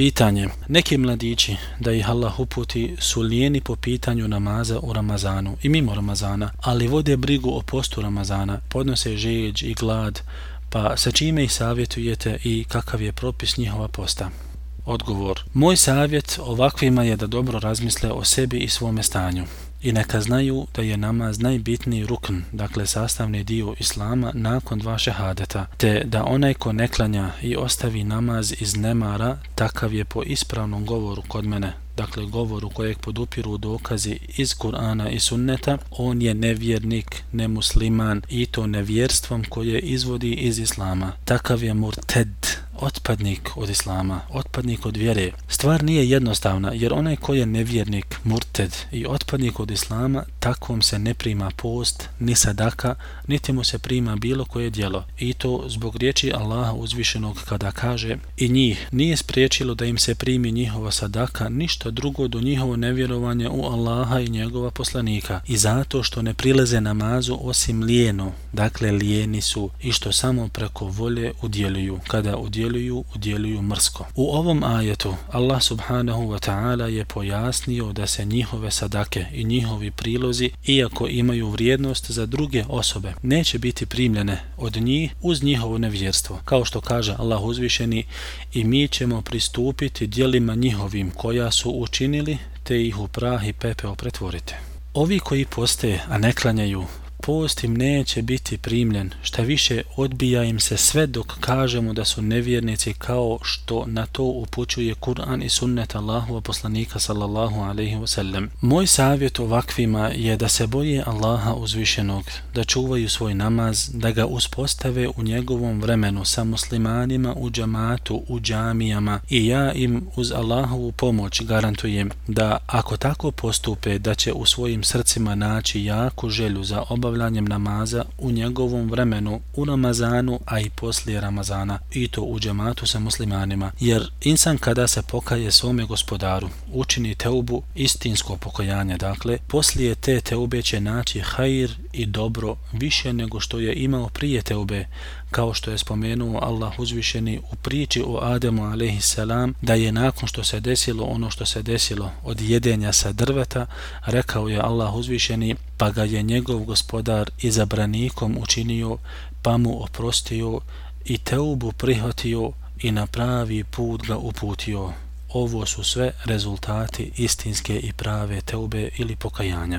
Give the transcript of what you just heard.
Pitanje. Neki mladići, da ih Allah uputi, su lijeni po pitanju namaza u Ramazanu i mimo Ramazana, ali vode brigu o postu Ramazana, podnose žeđ i glad, pa sa čime ih savjetujete i kakav je propis njihova posta? Odgovor. Moj savjet ovakvima je da dobro razmisle o sebi i svome stanju i neka znaju da je namaz najbitniji rukn, dakle sastavni dio islama nakon dva šehadeta, te da onaj ko ne klanja i ostavi namaz iz nemara, takav je po ispravnom govoru kod mene, dakle govoru kojeg podupiru dokazi iz Kur'ana i sunneta, on je nevjernik, nemusliman i to nevjerstvom koje izvodi iz islama. Takav je murted, otpadnik od islama, otpadnik od vjere. Stvar nije jednostavna, jer onaj ko je nevjernik, murted i otpadnik od islama, takvom se ne prima post, ni sadaka, niti mu se prima bilo koje dijelo. I to zbog riječi Allaha uzvišenog kada kaže i njih nije spriječilo da im se primi njihova sadaka ništa drugo do njihovo nevjerovanje u Allaha i njegova poslanika. I zato što ne prileze namazu osim lijeno, dakle lijeni su i što samo preko volje udjeluju. Kada udjeluju udjeluju, udjeluju mrsko. U ovom ajetu Allah subhanahu wa ta'ala je pojasnio da se njihove sadake i njihovi prilozi, iako imaju vrijednost za druge osobe, neće biti primljene od njih uz njihovo nevjerstvo. Kao što kaže Allah uzvišeni i mi ćemo pristupiti dijelima njihovim koja su učinili te ih u prah i pepeo pretvorite. Ovi koji poste, a ne klanjaju, post im neće biti primljen, šta više odbija im se sve dok kažemo da su nevjernici kao što na to upućuje Kur'an i sunnet Allahu poslanika sallallahu alaihi wasallam. Moj savjet ovakvima je da se boje Allaha uzvišenog, da čuvaju svoj namaz, da ga uspostave u njegovom vremenu sa muslimanima u džamatu, u džamijama i ja im uz Allahovu pomoć garantujem da ako tako postupe da će u svojim srcima naći jaku želju za obavljanje obavljanjem namaza u njegovom vremenu u Ramazanu, a i poslije Ramazana i to u džematu sa muslimanima. Jer insan kada se pokaje svome gospodaru, učini teubu istinsko pokajanje, dakle, poslije te teube će naći hajir i dobro više nego što je imao prije teube, kao što je spomenuo Allah uzvišeni u priči o Ademu a.s. da je nakon što se desilo ono što se desilo od jedenja sa drveta, rekao je Allah uzvišeni, pa ga je njegov gospodar izabranikom učinio, pa mu oprostio i teubu prihvatio i na pravi put ga uputio. Ovo su sve rezultati istinske i prave teube ili pokajanja.